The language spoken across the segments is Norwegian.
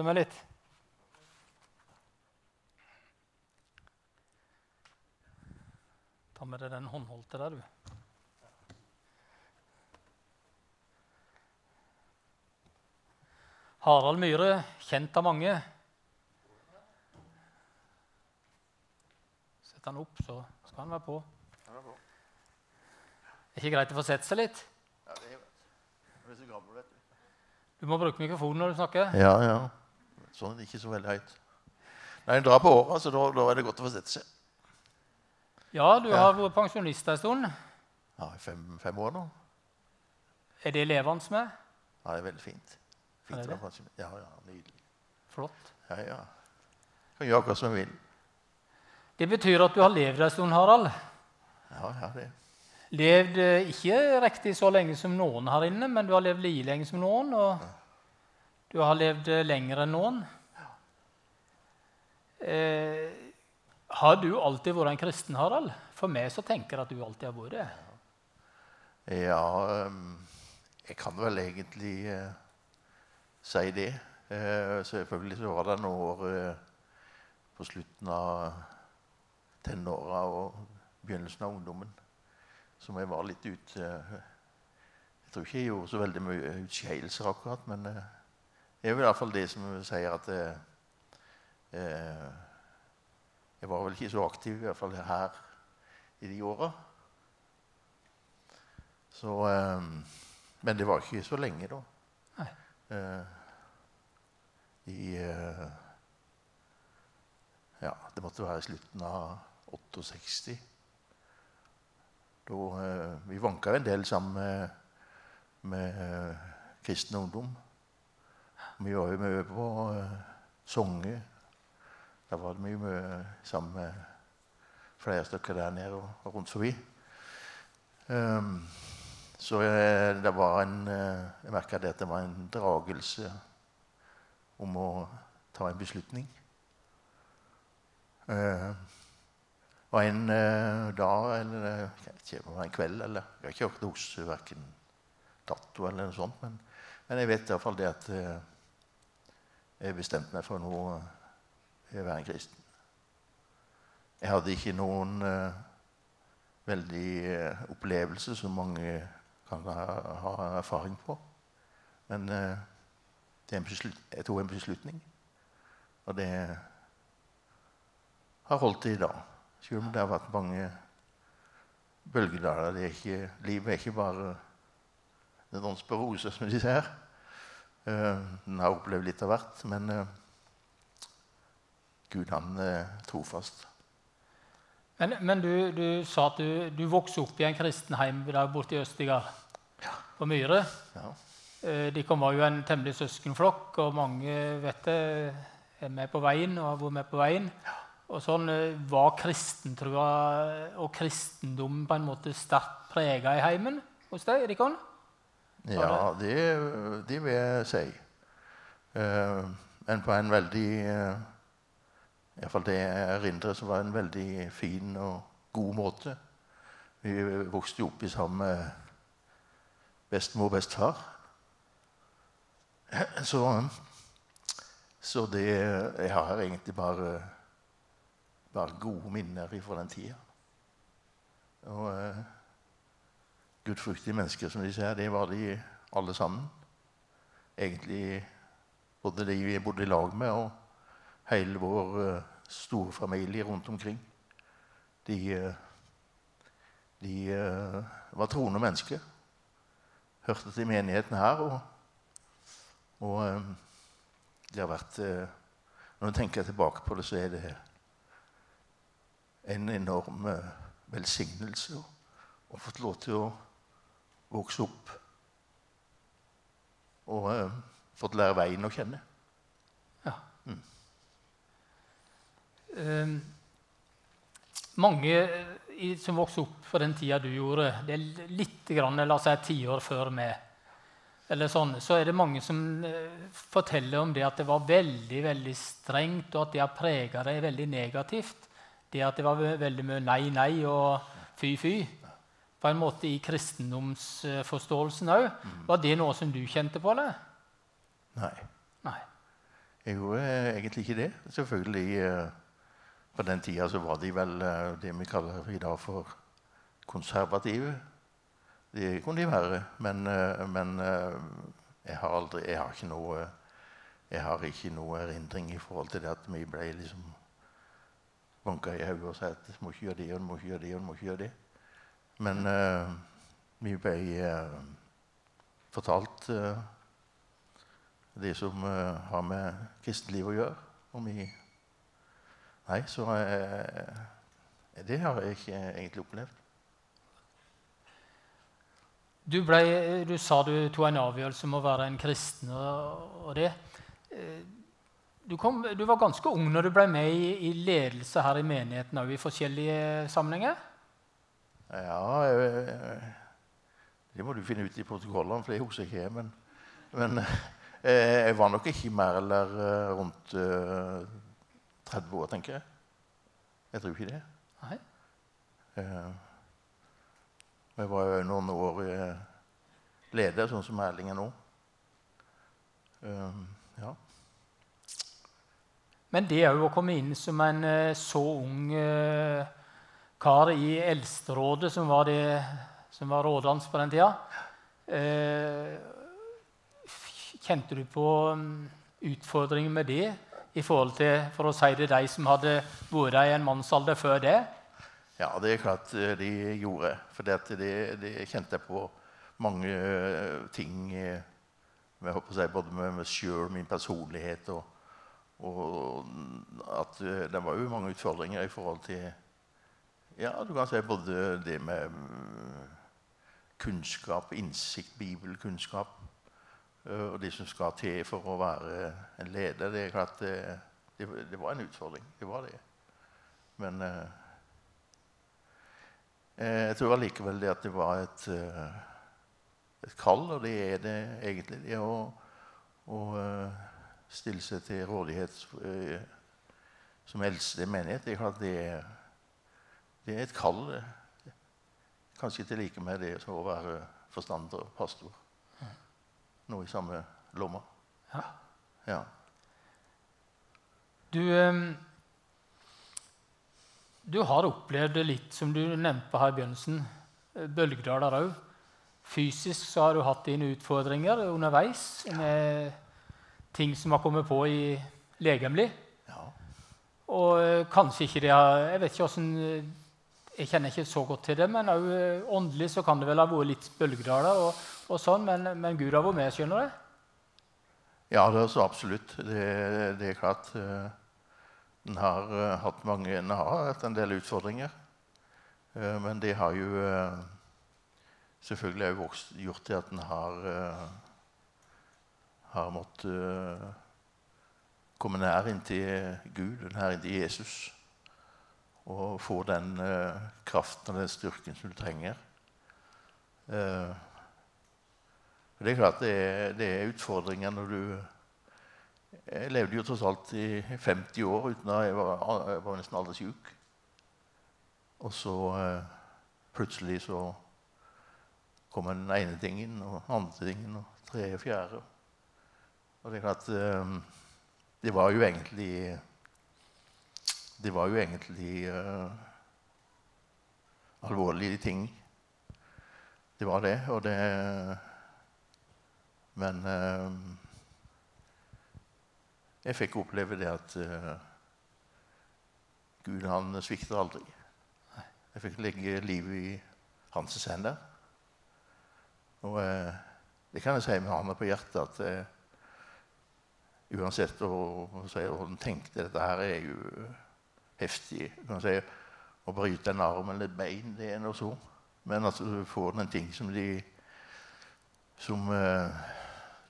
prate med litt. Ta med deg den håndholdte der, du. Harald Myhre, kjent av mange. Sett han opp, så skal han være på. Det er ikke greit å få sett seg litt? Ja, det er. Du må bruke mikrofonen når du snakker. Ja, ja. Sånn er det ikke så veldig høyt. Når en drar på åra, så da, da er det godt å få sette seg. Ja, du har vært pensjonist en stund. Ja, i fem, fem år nå. Er det levende med? Ja, det er veldig fint. Fint Er det. Ja, ja, nydelig. Flott. Ja, ja. Kan gjøre akkurat som jeg vil. Det betyr at du har levd en stund, Harald. Ja, ja, det. Levd eh, ikke riktig så lenge som noen her inne, men du har levd like lenge som noen. Og du har levd eh, lenger enn noen. Eh, har du alltid vært en kristen, Harald? For meg så tenker jeg at du alltid har vært det. Ja, ehm, jeg kan vel egentlig eh, si det. Eh, selvfølgelig så var det noen år eh, på slutten av tenåra og begynnelsen av ungdommen som jeg var litt ute Jeg tror ikke jeg gjorde så veldig mye utskeielser akkurat, men eh, det er jo i hvert fall det som sier at eh, eh, Jeg var vel ikke så aktiv, i hvert fall her i de åra. Så eh, Men det var ikke så lenge, da. Nei. Eh, I eh, Ja, det måtte være i slutten av 68. Da, eh, vi vanka en del sammen med, med kristen ungdom. Vi var jo mye på eh, Songe. Da var det mye, sammen med flere stykker der nede og, rundt forbi. Um, så jeg, det var en eh, Jeg merka det at det var en dragelse om å ta en beslutning. Uh, og en uh, dag eller ikke, en kveld eller Jeg har ikke hørt hos verken dato eller noe sånt, men, men jeg vet iallfall det at eh, jeg bestemte meg for nå eh, å være en kristen. Jeg hadde ikke noen uh, veldig uh, opplevelse som mange kan ha, ha erfaring på. Men uh, jeg tok en beslutning, og det har holdt til i dag. Selv om det har vært mange bølgedaler. Er livet er ikke bare en dans på roser, som de sier. Uh, en har opplevd litt av hvert, men eh, Gud han er trofast. Men, men du, du sa at du, du vokste opp i en kristen heim der borte i Østigard på Myre. Ja. Eh, De var jo en temmelig søskenflokk, og mange vet det, er med på veien og har vært med på veien. Og sånn eh, Var kristentrua og kristendommen på en måte sterkt prega i heimen hos deg? Rikon? Ja, det, det vil jeg si. Uh, men på en veldig uh, Iallfall det jeg erindrer, så var det en veldig fin og god måte. Vi vokste jo opp i sammen med bestemor og bestefar. Så, så det Jeg har egentlig bare, bare gode minner fra den tida. Og uh, gudfryktige mennesker, som de sier, det var de alle sammen. Egentlig både de vi bodde i lag med, og hele vår uh, store familie rundt omkring. De, uh, de uh, var troende mennesker. Hørte til menigheten her. Og, og det har vært Når jeg tenker tilbake på det, så er det en enorm velsignelse å få lov til å vokse opp og uh, fått lære veien å kjenne. Ja. Um, mange i, som vokste opp på den tida du gjorde, det er litt grann, la oss si tiår før meg, eller sånn, så er det mange som uh, forteller om det at det var veldig veldig strengt, og at det har prega deg veldig negativt. Det at det var veldig mye nei, nei og fy, fy. På en måte i kristendomsforståelsen òg. Var det noe som du kjente på? eller? Nei. Nei. Jeg gjorde egentlig ikke det. Selvfølgelig eh, På den tida så var de vel eh, det vi kaller i dag for konservative. Det kunne de være. Men, eh, men jeg har aldri Jeg har ikke noe jeg har ikke noe erindring i forhold til det at vi ble liksom banka i hodet og sa at du må ikke gjøre det, og du må ikke gjøre det, og du må ikke gjøre det. Men uh, vi ble uh, fortalt uh, det som har med kristenliv å gjøre. Og vi Nei, så det har jeg ikke egentlig opplevd. Du, ble, du sa du tok en avgjørelse om å være en kristen. og, og det. Du, kom, du, var ganske ung når du ble med i, i ledelse her i menigheten òg, i forskjellige sammenhenger? Ja jeg, Det må du finne ut i protokollene, for det husker jeg ikke. Men, men eh, jeg var nok ikke mer eller eh, rundt 30 eh, år, tenker jeg. Jeg tror ikke det. Nei. Jeg var jo noen år leder, sånn som Erling er nå. Ja. Men det å komme inn som en eh, så ung uh, kar i Eldsterådet, som var, det, som var rådende på den tida uh, Kjente du på um, utfordringer med det i forhold til for å si det, de som hadde vært i en mannsalder før det? Ja, det er klart de gjorde. For det, det, kjente jeg på mange ting med, si, både med meg sjøl, min personlighet og og at eh, det var jo mange utfordringer i forhold til ja, du kan se både det med mm, kunnskap, innsikt, bibelkunnskap eh, og det som skal til for å være en leder. Det er klart det, det, det var en utfordring. Det var det. Men eh, eh jeg tror allikevel det at det var et, et kall, og det er det egentlig. det å, å stille seg til rådighet eh, som eldste menighet. Det er, det, det er et kall. Kanskje til like med det som å være forstander og pastor. Nå i samme lomma. Ja. ja. Du, du har opplevd det litt, som du nevnte her i begynnelsen, eh, bølgedaler òg. Fysisk så har du hatt dine utfordringer underveis. med ting som har kommet på i legemlig. Ja. Og eh, kanskje ikke det har Jeg vet ikke eh, jeg kjenner ikke så godt til det, men òg eh, åndelig så kan det vel ha vært litt bølgedaler, og, og sånn, men, men, Gud har vært med, skjønner du? Ja, det er så absolutt. Det, det er klart Den har hatt mange Den har hatt en del utfordringer. Men det har jo selvfølgelig også gjort til at den har har måttet komme nær inntil Gud, nær inntil Jesus. Og få den eh, kraften og den styrken som du trenger. Eh, det er klart det er, det er, utfordringer når du Jeg levde jo tross alt i 50 år uten at jeg var, jeg var nesten aldri syk. Og så plutselig så kom den ene tingen og den andre tingen og tredje og fjerde. Og det er klart um, Det var jo egentlig Det var jo egentlig uh, alvorlige ting. Det var det, og det Men uh, jeg fikk oppleve det at uh, Gud han svikter aldri. Jeg fikk legge livet i hans hender. Og det kan jeg si med hånda på hjertet at Uansett hva hvordan tenkte. Dette her er jo heftig. kan si, Å bryte en arm eller et bein, det er noe så. Men at du får en ting som de Som uh,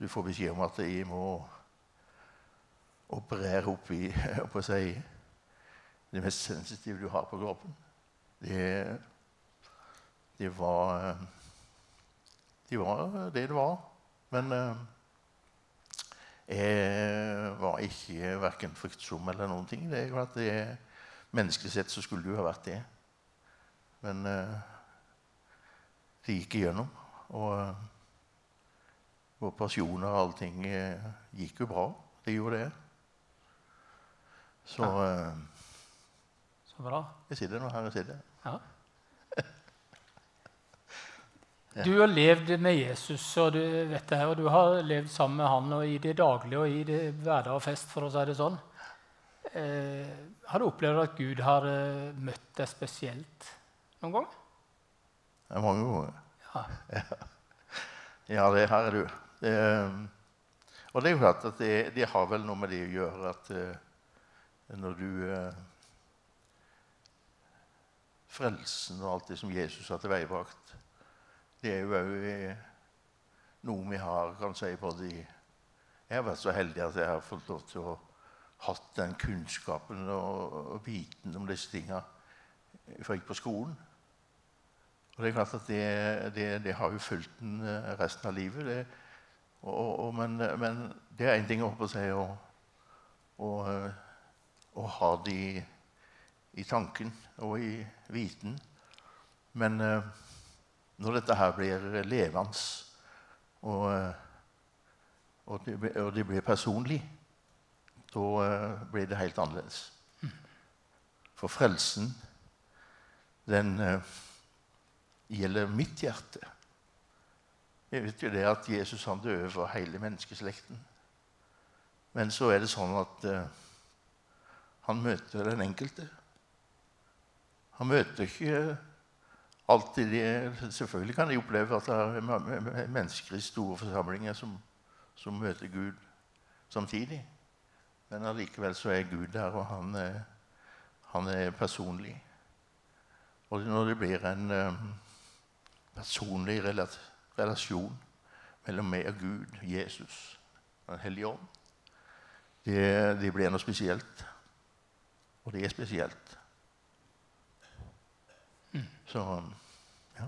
du får beskjed om at de må operere opp i å si, det mest sensitive du har på kroppen. Det, det var Det var det det var. Men uh, jeg var ikke verken fryktsom eller noen ting. Det er klart det, Menneskelig sett så skulle du ha vært det. Men uh, det gikk igjennom. Og og operasjoner og allting uh, gikk jo bra. Det gjorde det. Så eh, Så bra. jeg sitter nå her jeg sitter. Ja. Du har levd med Jesus, og du, vet det, og du har levd sammen med han og i det daglige og i det hverdag og fest, for å si det sånn. Eh, har du opplevd at Gud har eh, møtt deg spesielt noen gang? Mange ganger. Ja. Ja, det er du. Det, eh, og det er jo klart at det, det har vel noe med det å gjøre at eh, når du Frelsen og alt det som Jesus har tilveiebrakt, det er jo òg noe vi har kan si både Jeg har vært så heldig at jeg har fått lov til å hatt den kunnskapen og, og viten om disse tinga fra jeg gikk på skolen. Og det er klart at det, det, det har jo fulgt en eh, resten av livet. Det, og, og, men, men, det er én ting å, si, å, å, å, ha det i, i, tanken og i viten. Men uh, når dette her blir levende, og, og, og det blir personlig, da uh, blir det helt annerledes. For frelsen, den uh, gjelder mitt hjerte. Jeg vet jo det at Jesus han døde for hele menneskeslekten. Men så er det sånn at uh, han møter den enkelte. Han møter ikke alltid de, Selvfølgelig kan de oppleve at det er mennesker i store forsamlinger som, som møter Gud samtidig. Men allikevel så er Gud der, og han han er personlig. Og når det blir en um, personlig relasjon mellom meg og Gud, Jesus, og Den hellige ånd. Det, det blir noe spesielt. Og det er spesielt. Så ja.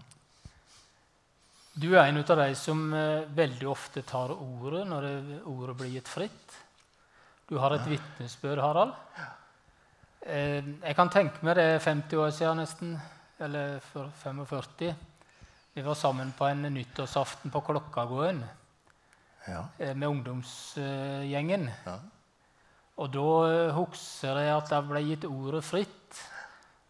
Du er en av de som uh, veldig ofte tar ordet når ordet blir gitt fritt. Du har et vitnesbyrd, Harald. Uh, jeg kan tenke meg det er 50 år siden nesten, eller 45. Vi var sammen på en nyttårsaften på Klokkagården ja. Eh, med ungdomsgjengen. Ja. Og da eh, husker jeg at det ble gitt ordet fritt.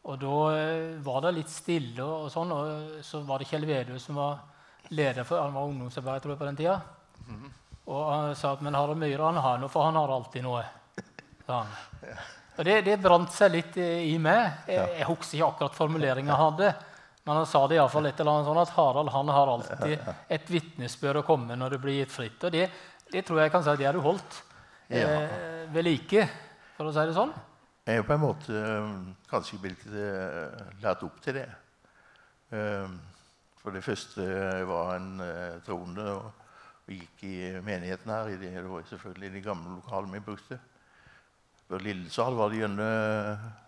Og da eh, var det litt stille, og, sånn, og så var det Kjell Vedø som var leder for han var ungdomsarbeider på den tida. Mm -hmm. Og han sa at men Harald Myhre han har noe, for han har alltid noe. Ja. Og det, det brant seg litt i meg. Jeg, jeg husker ikke akkurat formuleringa jeg hadde. Men han sa det iallfall et eller annet sånn at Harald han har alltid et vitnesbyrd å komme når det blir gitt fritt. Og det, det tror jeg kan si at det har du holdt ja. eh, ved like, for å si det sånn. Jeg har på en måte eh, kanskje blitt uh, lært opp til det. Uh, for det første var en uh, troende og, og, gikk i menigheten her. I det, det var selvfølgelig i de gamle lokalene vi brukte. På Lillesal var det gjerne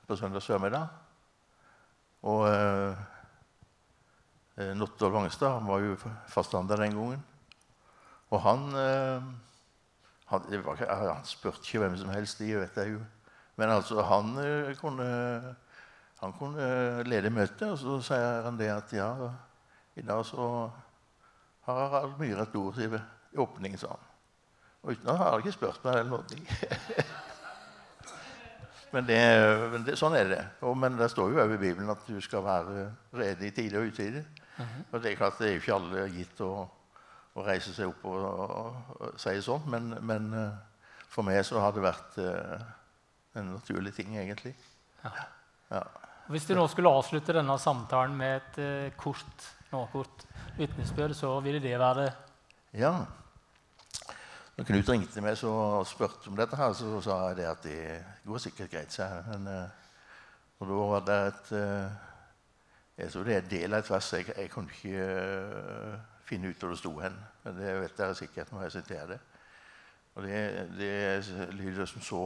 på søndag formiddag. Og Eh, Nottolv Vangstad han var jo fastlander den gangen. Og han, eh, han, var, han spurte ikke hvem som helst, det vet jeg jo. Men altså, han eh, kunne, han kunne lede møtet, og så sier han det at ja, i dag så har Harald Myhre et ord i åpningen, sa han. Og uten at han har ikke spurt meg eller noe. Men, det, men det, sånn er det. Og, men det står jo òg i Bibelen at du skal være rede i tide og utide. -hmm. Og Det er klart det er jo ikke alle gitt å, å reise seg opp og, og, og si sånn, men, men uh, for meg så har det vært uh, en naturlig ting, egentlig. Ja. Ja. Hvis du nå skulle avslutte denne samtalen med et uh, kort, nå, kort vitnesbyrd, så ville det være Ja. Når Knut ringte meg og spurte om dette, her, så sa jeg det at det går sikkert greit. Så Men, og da var det et jeg tror det er en del av et vers. Jeg, jeg kunne ikke uh, finne ut hvor det sto hen. Men det vet dere sikkert når jeg siterer det. Og det, det lyder som så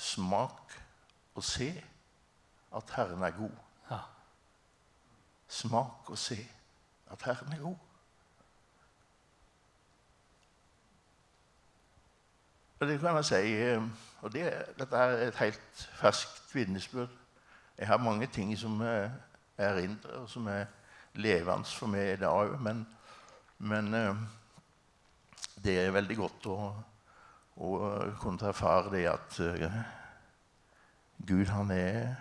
Smak og se at Herren er god. Smak og se at Herren er god. Og det kan jeg si, eh, og det, Dette er et helt ferskt vitnesbyrd. Jeg har mange ting som jeg erindrer, og som er levende for meg i dag òg. Men, men eh, det er veldig godt å, å kunne erfare det at eh, Gud han er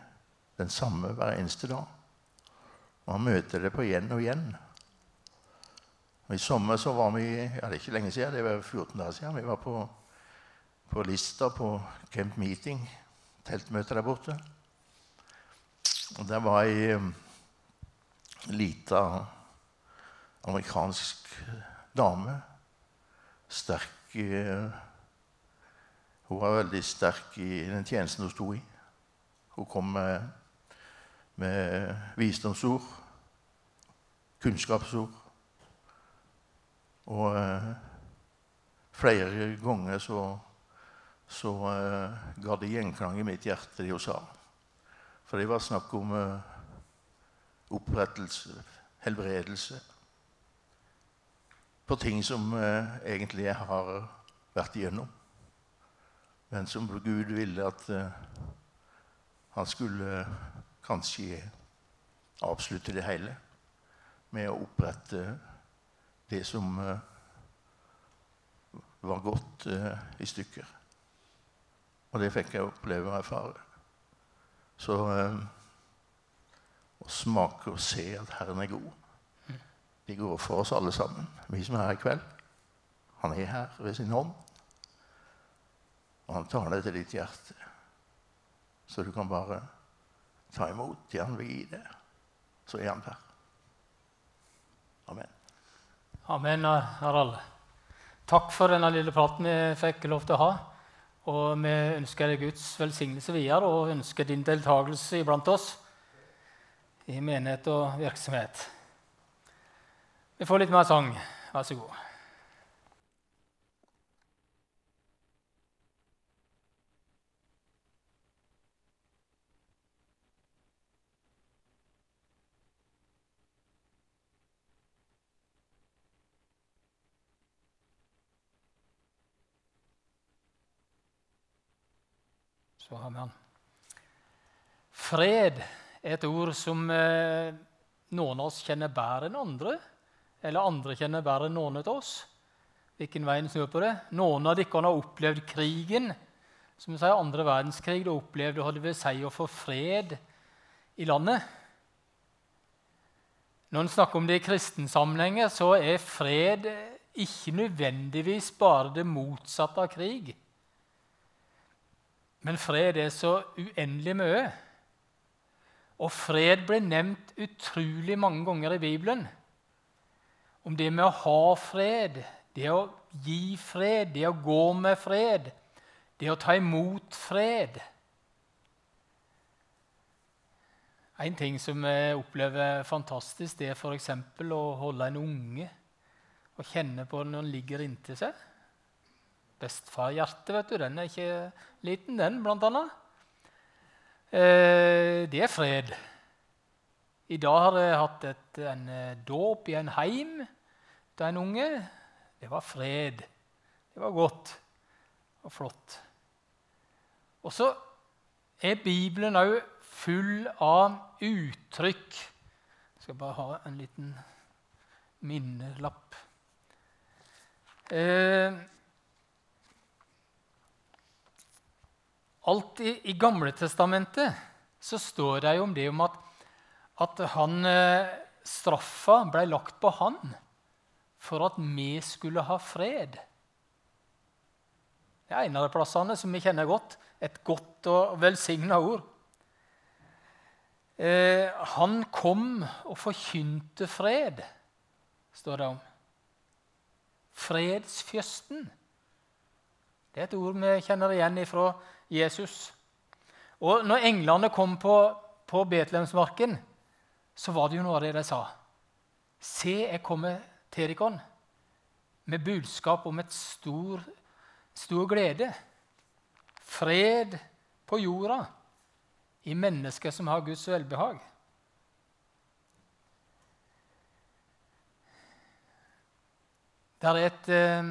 den samme hver eneste dag. Og han møter det på igjen og igjen. Og I sommer så var vi ja, det er ikke lenge siden, det var 14 dager siden, vi var på, på Lista på Camp Meeting, teltmøte der borte. Og Der var ei lita amerikansk dame. Sterk Hun var veldig sterk i den tjenesten hun sto i. Hun kom med, med visdomsord, kunnskapsord. Og eh, flere ganger så, så eh, ga det gjenklang i mitt hjerte, det hun sa. For det var snakk om eh, opprettelse, helbredelse. På ting som uh, egentlig jeg har vært igjennom. Men som Gud ville at uh, han skulle kanskje avslutte det hele med å opprette det som var gått i stykker. Og det fikk jeg oppleve og erfare. Så eh, å smake og se at Herren er god, det går for oss alle sammen. Vi som er her i kveld. Han er her ved sin hånd. Og han tar det til ditt hjerte. Så du kan bare ta imot det han vil gi deg. Så er han der. Amen. Amen, Harald. Takk for denne lille praten vi fikk lov til å ha. Og vi ønsker deg Guds velsignelse videre og ønsker din deltakelse iblant oss i menighet og virksomhet. Vi får litt mer sang. Vær så god. Vi han. Fred er et ord som eh, noen av oss kjenner bedre enn andre. Eller andre kjenner bedre enn noen av oss. Hvilken vei en snur på det. Noen av dere har opplevd krigen. Som sier andre verdenskrig. Du opplevde hva det vil si å få fred i landet. Når en snakker om det i kristensammenhenger, så er fred ikke nødvendigvis bare det motsatte av krig. Men fred er så uendelig mye. Og fred blir nevnt utrolig mange ganger i Bibelen. Om det med å ha fred, det å gi fred, det å gå med fred, det å ta imot fred. En ting som jeg opplever fantastisk, det er f.eks. å holde en unge og kjenne på når den ligger inntil seg. Bestefar-hjertet, vet du, den er ikke liten, den, blant annet. Eh, det er fred. I dag har jeg hatt et, en eh, dåp i en heim til en unge. Det var fred. Det var godt og flott. Og så er Bibelen òg full av uttrykk. Jeg skal bare ha en liten minnelapp. Eh, Alt i, i Gamle testamentet så står det jo om det om at, at han, eh, straffa ble lagt på han for at vi skulle ha fred. Det er en av de plassene som vi kjenner godt. Et godt og velsigna ord. Eh, han kom og forkynte fred, står det om. Fredsfjøsten. Det er et ord vi kjenner igjen fra Jesus. Og når englene kom på, på Betlehemsmarken, så var det jo noe av det de sa. Se, jeg kommer til dere med budskap om et stor, stor glede. Fred på jorda i mennesker som har Guds velbehag. Det er et eh,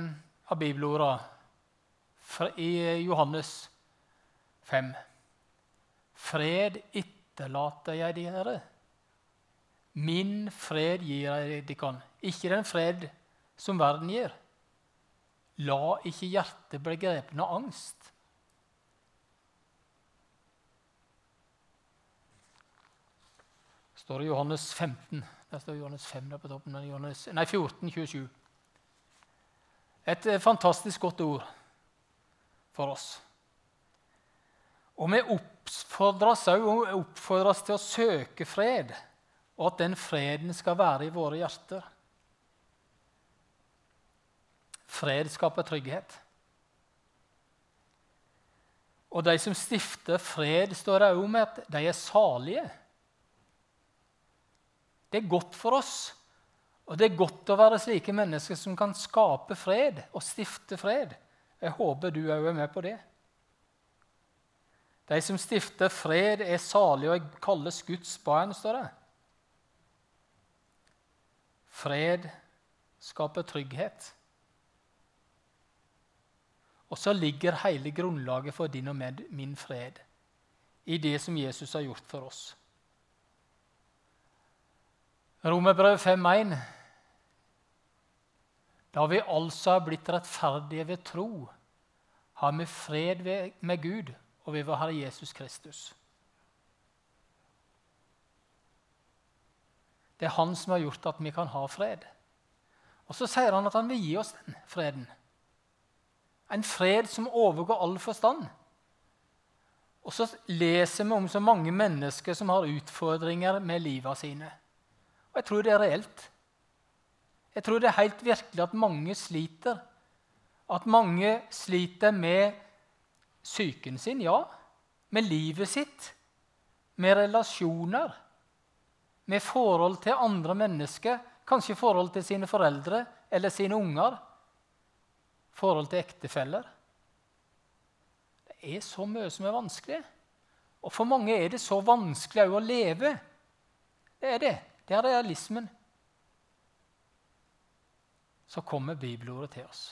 av bibelordene i Johannes 5. Fred etterlater jeg dere. Min fred gir jeg dere. Ikke den fred som verden gir. La ikke hjertet bli grepet av angst. står det Johannes 15. Der står Johannes 5 der på toppen. Men Johannes, nei, 14, 27. Et eh, fantastisk godt ord for oss. Og vi oppfordres oppfordres til å søke fred, og at den freden skal være i våre hjerter. Fred skaper trygghet. Og de som stifter fred, står det òg med at de er salige. Det er godt for oss, og det er godt å være slike mennesker som kan skape fred og stifte fred. Jeg håper du òg er med på det. De som stifter fred, er salige og kalles Guds barn, står det. Fred skaper trygghet. Og så ligger hele grunnlaget for din og min fred i det som Jesus har gjort for oss. Romerbrev 5,1. Da vi altså har blitt rettferdige ved tro, har vi fred med Gud og ved vår Herre Jesus Kristus. Det er Han som har gjort at vi kan ha fred. Og så sier han at han vil gi oss den freden. En fred som overgår all forstand. Og så leser vi om så mange mennesker som har utfordringer med livet sine. Og jeg tror det er reelt. Jeg tror det er helt virkelig at mange sliter. At mange sliter med psyken sin, ja. Med livet sitt. Med relasjoner. Med forhold til andre mennesker. Kanskje forhold til sine foreldre eller sine unger forhold til ektefeller. Det er så mye som er vanskelig. Og for mange er det så vanskelig å leve. Det er det. Det er realismen. Så kommer bibelordet til oss.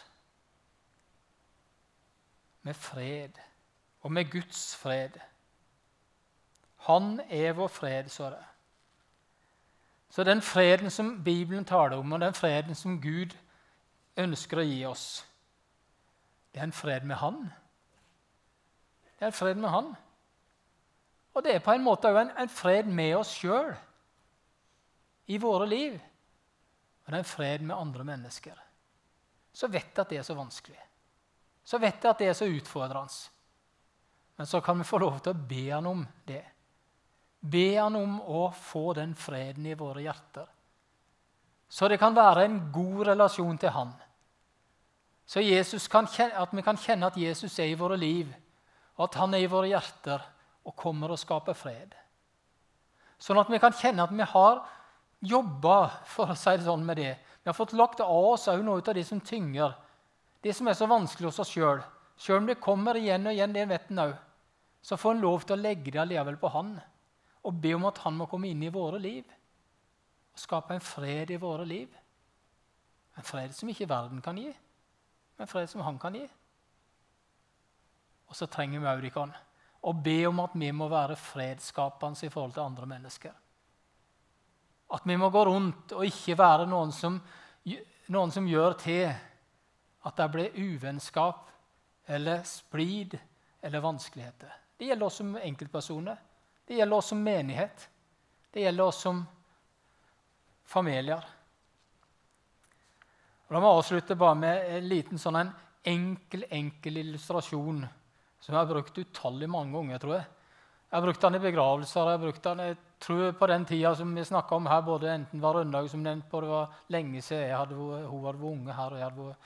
Med fred, og med Guds fred. Han er vår fred, så det. Så den freden som Bibelen taler om, og den freden som Gud ønsker å gi oss, det er en fred med Han. Det er en fred med Han. Og det er på en måte òg en, en, fred med oss sjøl i våre liv. Og det er en fred med andre mennesker. Så vet jeg at det er så vanskelig. Så vet jeg at det er så utfordrende. Men så kan vi få lov til å be han om det. Be han om å få den freden i våre hjerter. Så det kan være en god relasjon til han. Så kjenne, at vi kan kjenne at Jesus er i våre liv, og at han er i våre hjerter og kommer og skaper fred. Sånn at vi kan kjenne at vi har jobba for å si det sånn med det. Vi har fått lagt av oss noe av det som tynger, det som er så vanskelig hos oss sjøl. Sjøl om det kommer igjen og igjen, det vet en òg, så får en lov til å legge det allikevel på Han og be om at Han må komme inn i våre liv og skape en fred i våre liv. En fred som ikke verden kan gi men fred som han kan gi. Og så trenger vi Audikon å be om at vi må være fredsskapende i forhold til andre mennesker. At vi må gå rundt og ikke være noen som, noen som gjør til at det blir uvennskap eller splid eller vanskeligheter. Det gjelder oss som enkeltpersoner, det gjelder oss som menighet, det gjelder oss som familier. Og La meg avslutte bare med en liten sånn en enkel enkel illustrasjon som jeg har brukt utallig mange ganger. tror Jeg Jeg har brukt den i begravelser. jeg brukt den, jeg tror På den tida som vi snakka om her, både enten var Rønnaug som nevnt på, det var lenge siden jeg hadde, hun hadde vært unge her, og jeg hadde vært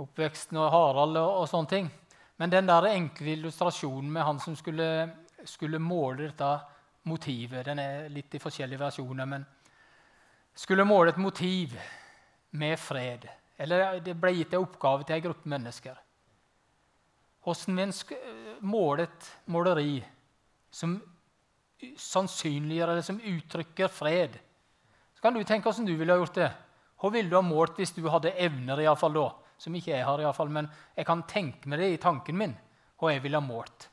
oppveksten og Harald og, og, sånne ting. Men den der enkle illustrasjonen med han som skulle, skulle måle dette motivet Den er litt i forskjellige versjoner, men skulle måle et motiv med fred. Eller det ble gitt en oppgave til en gruppe mennesker. Hvordan vi måle et måleri som sannsynliggjør eller som uttrykker fred. Så kan du tenke hvordan du ville ha gjort det. Hva ville du ha målt hvis du hadde evner, i alle fall da? Som ikke jeg har, i fall, men jeg kan tenke meg det i tanken min. og jeg ville ha målt.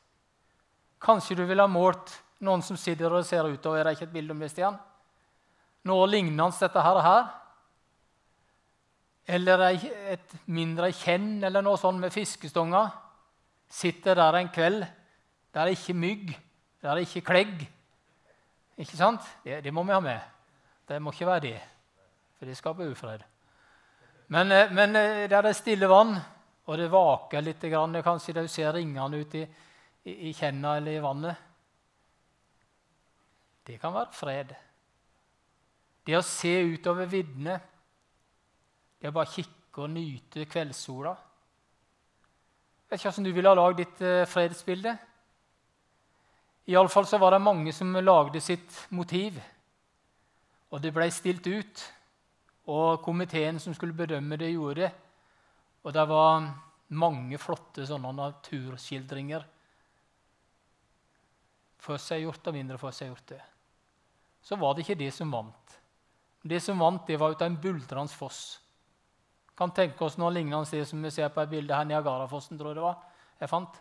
Kanskje du ville ha målt noen som sitter og ser utover. Er det ikke et bilde om det, Stian? Noe lignende dette her, her eller et mindre kjenn eller noe sånt med fiskestonger. Sitter der en kveld. Der er ikke mygg, der er ikke klegg. Ikke sant? Det, det må vi ha med. Det må ikke være det, for det skaper ufred. Men, eh, men der der er stille vann, og det vaker litt, kanskje du ser ringene ute i, i, i kjenna eller i vannet Det kan være fred. Det å se utover viddene, det å bare kikke og nyte kveldssola Vet ikke hvordan du ville ha lagd ditt eh, fredsbilde. Iallfall var det mange som lagde sitt motiv. Og det ble stilt ut. Og komiteen som skulle bedømme det, gjorde det. Og det var mange flotte sånne naturskildringer. Forseggjort og mindre forseggjorte. Så var det ikke det som vant. Det som vant, det var ut av en buldrende foss. Kan tenke oss noe lignende det som vi ser på et bilde her Niagarafossen, tror jeg det var. jeg fant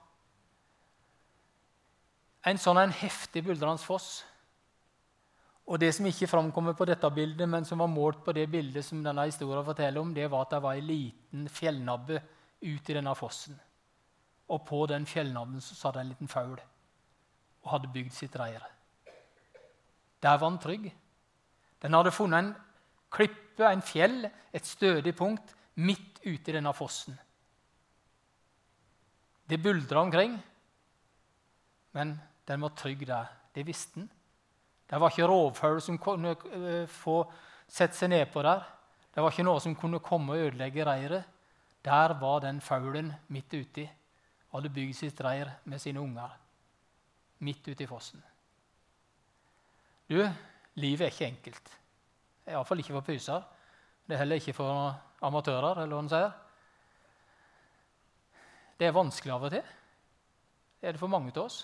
en sånn en heftig buldrende foss. Og Det som ikke framkommer på dette bildet, men som var målt på det bildet som denne historien forteller om, det var at det var en liten fjellnabbe ut i denne fossen. Og på den fjellnabben så satt en liten fugl og hadde bygd sitt reir. Der var den trygg. Den hadde funnet en klippe, en fjell, et stødig punkt, midt ute i denne fossen. Det buldra omkring, men den var trygg der. Det visste den. Det var ikke rovfugl som kunne eh, få sette seg nedpå der. Det var ikke noe som kunne komme og ødelegge reiret. Der var den faulen midt uti hadde bygd sitt reir med sine unger. Midt ute i fossen. Du, livet er ikke enkelt. Iallfall ikke for pyser. Det er heller ikke for amatører. eller hva man sier. Det er vanskelig av og til. Det er det for mange av oss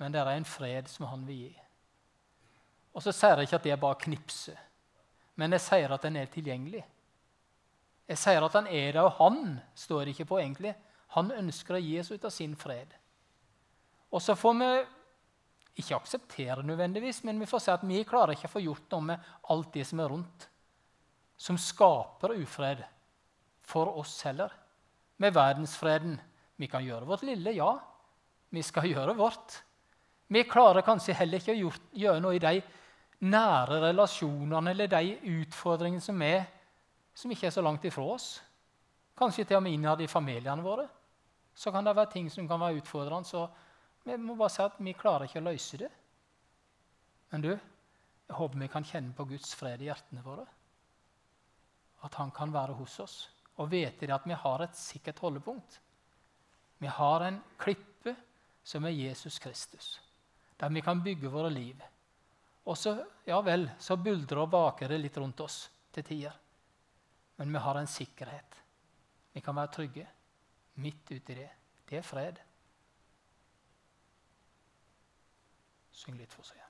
men det er en fred som han vil gi. Og så sier jeg ikke at det er bare knipse, men jeg sier at den er tilgjengelig. Jeg sier at han er der, og han står ikke på egentlig. Han ønsker å gi oss ut av sin fred. Og så får vi ikke akseptere nødvendigvis, men vi får se at vi klarer ikke å få gjort noe med alt det som er rundt, som skaper ufred for oss heller. Med verdensfreden. Vi kan gjøre vårt lille, ja. Vi skal gjøre vårt. Vi klarer kanskje heller ikke å gjøre noe i de nære relasjonene eller de utfordringene som er, som ikke er så langt ifra oss. Kanskje til og med innad i familiene våre. Så kan det være ting som kan være utfordrende. Så vi må bare si at vi klarer ikke å løse det. Men du, jeg håper vi kan kjenne på Guds fred i hjertene våre. At Han kan være hos oss. Og vite at vi har et sikkert holdepunkt. Vi har en klippe som er Jesus Kristus der vi kan bygge våre liv. Og så ja vel, så buldrer og baker det litt rundt oss til tider. Men vi har en sikkerhet. Vi kan være trygge midt uti det. Det er fred. Syng litt for seg.